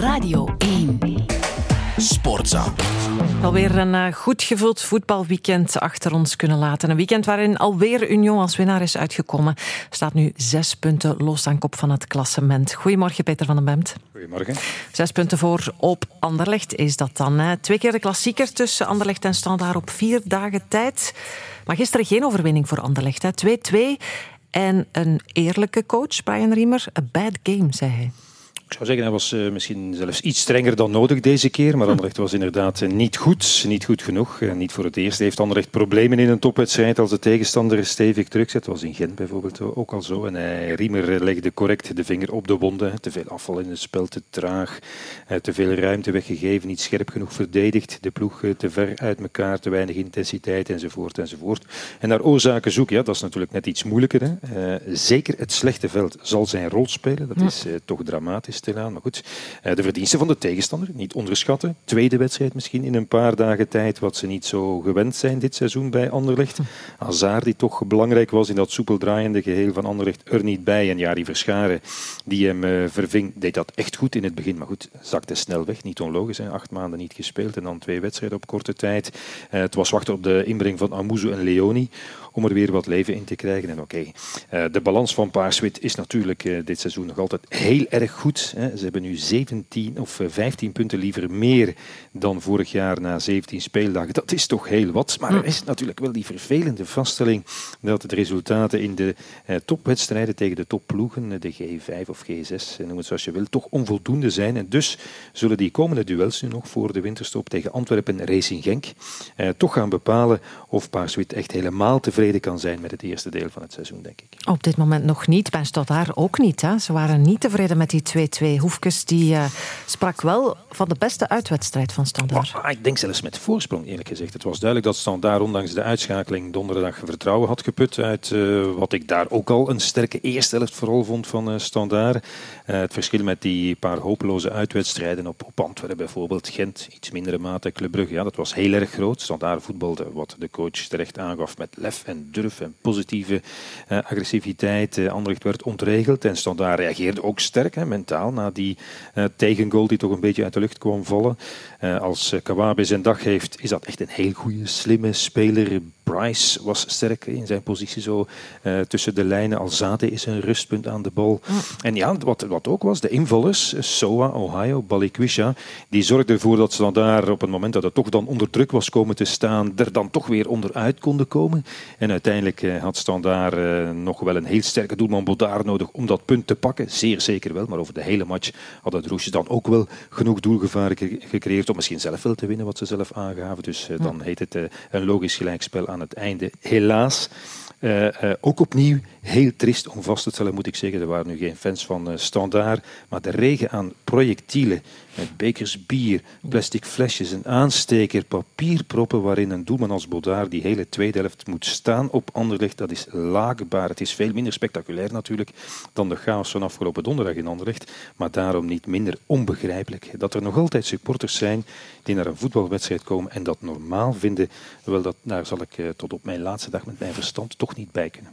Radio 1. Sportza. Alweer een uh, goed gevuld voetbalweekend achter ons kunnen laten. Een weekend waarin alweer Union als winnaar is uitgekomen. Staat nu zes punten los aan kop van het klassement. Goedemorgen, Peter van den Bemt. Goedemorgen. Zes punten voor op Anderlecht is dat dan. Hè? Twee keer de klassieker tussen Anderlecht en Standaard op vier dagen tijd. Maar gisteren geen overwinning voor Anderlecht. 2-2 en een eerlijke coach, Brian Riemer. A bad game, zei hij. Ik zou zeggen, hij was uh, misschien zelfs iets strenger dan nodig deze keer. Maar Anderlecht was inderdaad niet goed. Niet goed genoeg. Uh, niet voor het eerst heeft Anderlecht problemen in een topwedstrijd als de tegenstander stevig terugzet. Dat was in Gent bijvoorbeeld ook al zo. En hij, Riemer legde correct de vinger op de wonden. Te veel afval in het spel, te traag. Uh, te veel ruimte weggegeven, niet scherp genoeg verdedigd. De ploeg te ver uit elkaar, te weinig intensiteit enzovoort. enzovoort. En naar oorzaken zoeken, ja, dat is natuurlijk net iets moeilijker. Hè. zeker het slechte veld zal zijn rol spelen. Dat is toch dramatisch stilaan. Maar goed, eh, de verdiensten van de tegenstander, niet onderschatten. Tweede wedstrijd misschien in een paar dagen tijd, wat ze niet zo gewend zijn dit seizoen bij Anderlecht. Hazard, die toch belangrijk was in dat soepel draaiende geheel van Anderlecht, er niet bij. En ja, die Verscharen, die hem uh, verving, deed dat echt goed in het begin. Maar goed, zakte snel weg. Niet onlogisch, hè. acht maanden niet gespeeld en dan twee wedstrijden op korte tijd. Uh, het was wachten op de inbreng van Amuzu en Leoni om er weer wat leven in te krijgen. En oké, okay, uh, de balans van Paarswit is natuurlijk uh, dit seizoen nog altijd heel erg goed. Hè. Ze hebben nu 17 of 15 uh, punten liever meer dan vorig jaar na 17 speeldagen. Dat is toch heel wat. Maar er is natuurlijk wel die vervelende vaststelling dat de resultaten in de topwedstrijden tegen de topploegen, de G5 of G6, noem het zoals je wil, toch onvoldoende zijn. En dus zullen die komende duels nu nog voor de winterstop tegen Antwerpen Racing Genk toch gaan bepalen of Paarswit echt helemaal tevreden kan zijn met het eerste deel van het seizoen, denk ik. Op dit moment nog niet. Ben daar ook niet. Hè. Ze waren niet tevreden met die 2-2. Hoefkes die, uh, sprak wel van de beste uitwedstrijd van Standaard. Maar, ik denk zelfs met voorsprong, eerlijk gezegd. Het was duidelijk dat Standaard ondanks de uitschakeling donderdag vertrouwen had geput uit uh, wat ik daar ook al een sterke eerste helft vooral vond van uh, Standaard. het verschil met die paar hopeloze uitwedstrijden op, op Antwerpen bijvoorbeeld, Gent, iets mindere mate, Club Brugge, ja, dat was heel erg groot. Standaard voetbalde, wat de coach terecht aangaf, met lef en durf en positieve uh, agressiviteit. Uh, Anderlecht werd ontregeld en Standaard reageerde ook sterk hè, mentaal na die uh, tegengoal die toch een beetje uit de lucht kwam vallen. als Kawabe zijn dag heeft, is dat echt een heel goede, slimme speler. Bryce was sterk in zijn positie zo uh, tussen de lijnen. Alzate is een rustpunt aan de bal. Mm. En ja, wat, wat ook was, de invallers, Soa, Ohio, Balikwisha, die zorgden ervoor dat ze dan daar op het moment dat het toch dan onder druk was komen te staan, er dan toch weer onderuit konden komen. En uiteindelijk uh, had Standaard uh, nog wel een heel sterke doelman Bodaar nodig om dat punt te pakken. Zeer zeker wel, maar over de hele match had het Roesje dan ook wel genoeg doelgevaar gecreëerd om misschien zelf wel te winnen wat ze zelf aangaven. Dus dan heet het een logisch gelijkspel aan het einde. Helaas. Uh, uh, ook opnieuw heel triest om vast te stellen, moet ik zeggen. Er waren nu geen fans van uh, Standaard. Maar de regen aan projectielen, met bekers bier, plastic flesjes, een aansteker, papierproppen waarin een doelman als Bodaar die hele tweede helft moet staan op Anderlecht, dat is laakbaar. Het is veel minder spectaculair natuurlijk dan de chaos van afgelopen donderdag in Anderlecht. Maar daarom niet minder onbegrijpelijk. Dat er nog altijd supporters zijn die naar een voetbalwedstrijd komen en dat normaal vinden, wel, dat, daar zal ik tot op mijn laatste dag met mijn verstand toch niet bij kunnen.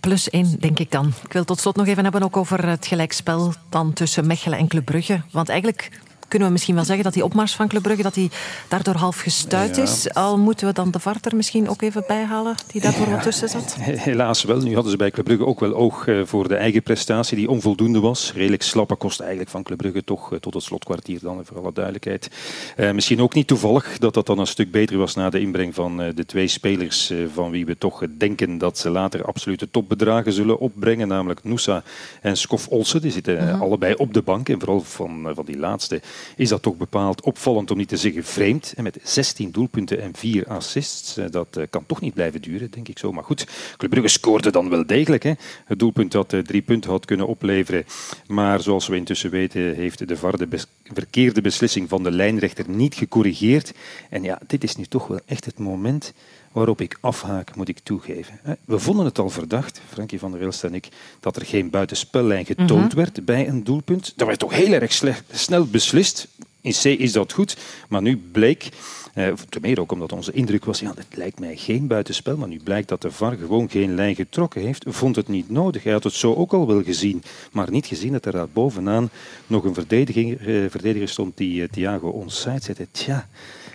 Plus één, denk ik dan. Ik wil tot slot nog even hebben ook over het gelijkspel dan tussen Mechelen en Club Brugge. Want eigenlijk kunnen we misschien wel zeggen dat die opmars van Club Brugge dat die daardoor half gestuit ja. is. Al moeten we dan de Varter misschien ook even bijhalen, die daarvoor ja, wat tussen zat. Helaas wel. Nu hadden ze bij Club Brugge ook wel oog eh, voor de eigen prestatie, die onvoldoende was. Redelijk slappe kost eigenlijk van Club Brugge toch eh, tot het slotkwartier dan, voor alle duidelijkheid. Uh, misschien ook niet toevallig dat dat dan een stuk beter was na de inbreng van uh, de twee spelers van wie we toch denken dat ze later absolute topbedragen zullen opbrengen, namelijk Noosa en Skof Olsen. Die zitten uh -huh. allebei op de bank en vooral van, van die laatste is dat toch bepaald opvallend, om niet te zeggen vreemd. En met 16 doelpunten en 4 assists, eh, dat kan toch niet blijven duren, denk ik zo. Maar goed, Club Brugge scoorde dan wel degelijk. Hè. Het doelpunt dat drie punten had kunnen opleveren. Maar zoals we intussen weten, heeft de VAR de verkeerde beslissing van de lijnrechter niet gecorrigeerd. En ja, dit is nu toch wel echt het moment waarop ik afhaak, moet ik toegeven. We vonden het al verdacht, Frankie van der Wilst en ik, dat er geen buitenspellijn getoond mm -hmm. werd bij een doelpunt. Dat werd toch heel erg slecht, snel beslist in C is dat goed, maar nu bleek uh, te meer ook omdat onze indruk was, ja, het lijkt mij geen buitenspel, maar nu blijkt dat de VAR gewoon geen lijn getrokken heeft, vond het niet nodig. Hij had het zo ook al wel gezien, maar niet gezien dat er daar bovenaan nog een verdediger, uh, verdediger stond die uh, Thiago onside zette. Tja,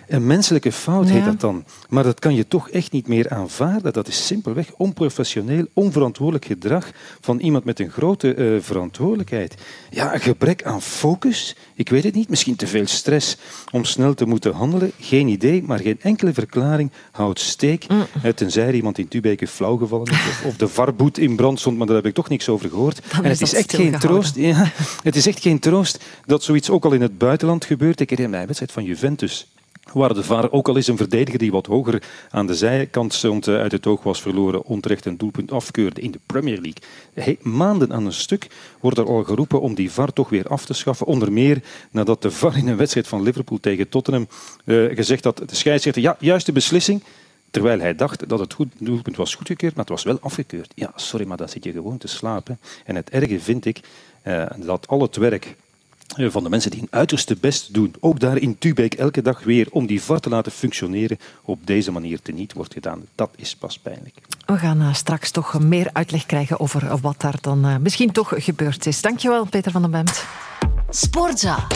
een menselijke fout heet dat dan. Maar dat kan je toch echt niet meer aanvaarden. Dat is simpelweg onprofessioneel, onverantwoordelijk gedrag van iemand met een grote uh, verantwoordelijkheid. Ja, een gebrek aan focus. Ik weet het niet. Misschien te veel stress om snel te moeten handelen. Geen idee, maar geen enkele verklaring houdt steek. Mm. Tenzij er iemand in Tubeke flauw gevallen is of, of de varboet in brand stond, maar daar heb ik toch niks over gehoord. en het is, echt geen troost. Ja, het is echt geen troost dat zoiets ook al in het buitenland gebeurt. Ik herinner mij een wedstrijd van Juventus waar de VAR ook al eens een verdediger die wat hoger aan de zijkant stond uit het oog was verloren, onterecht een doelpunt afkeurde in de Premier League. Maanden aan een stuk wordt er al geroepen om die VAR toch weer af te schaffen. Onder meer nadat de VAR in een wedstrijd van Liverpool tegen Tottenham uh, gezegd had, de scheidsrechter, ja, juiste beslissing, terwijl hij dacht dat het goed, doelpunt was goedgekeurd, maar het was wel afgekeurd. Ja, sorry, maar dan zit je gewoon te slapen. En het erge vind ik uh, dat al het werk eh, van de mensen die hun uiterste best doen, ook daar in Tubeek elke dag weer, om die VAR te laten functioneren, op deze manier teniet wordt gedaan. Dat is pas pijnlijk. We gaan uh, straks toch meer uitleg krijgen over wat daar dan uh, misschien toch gebeurd is. Dankjewel, Peter van den Bemt. Sportza.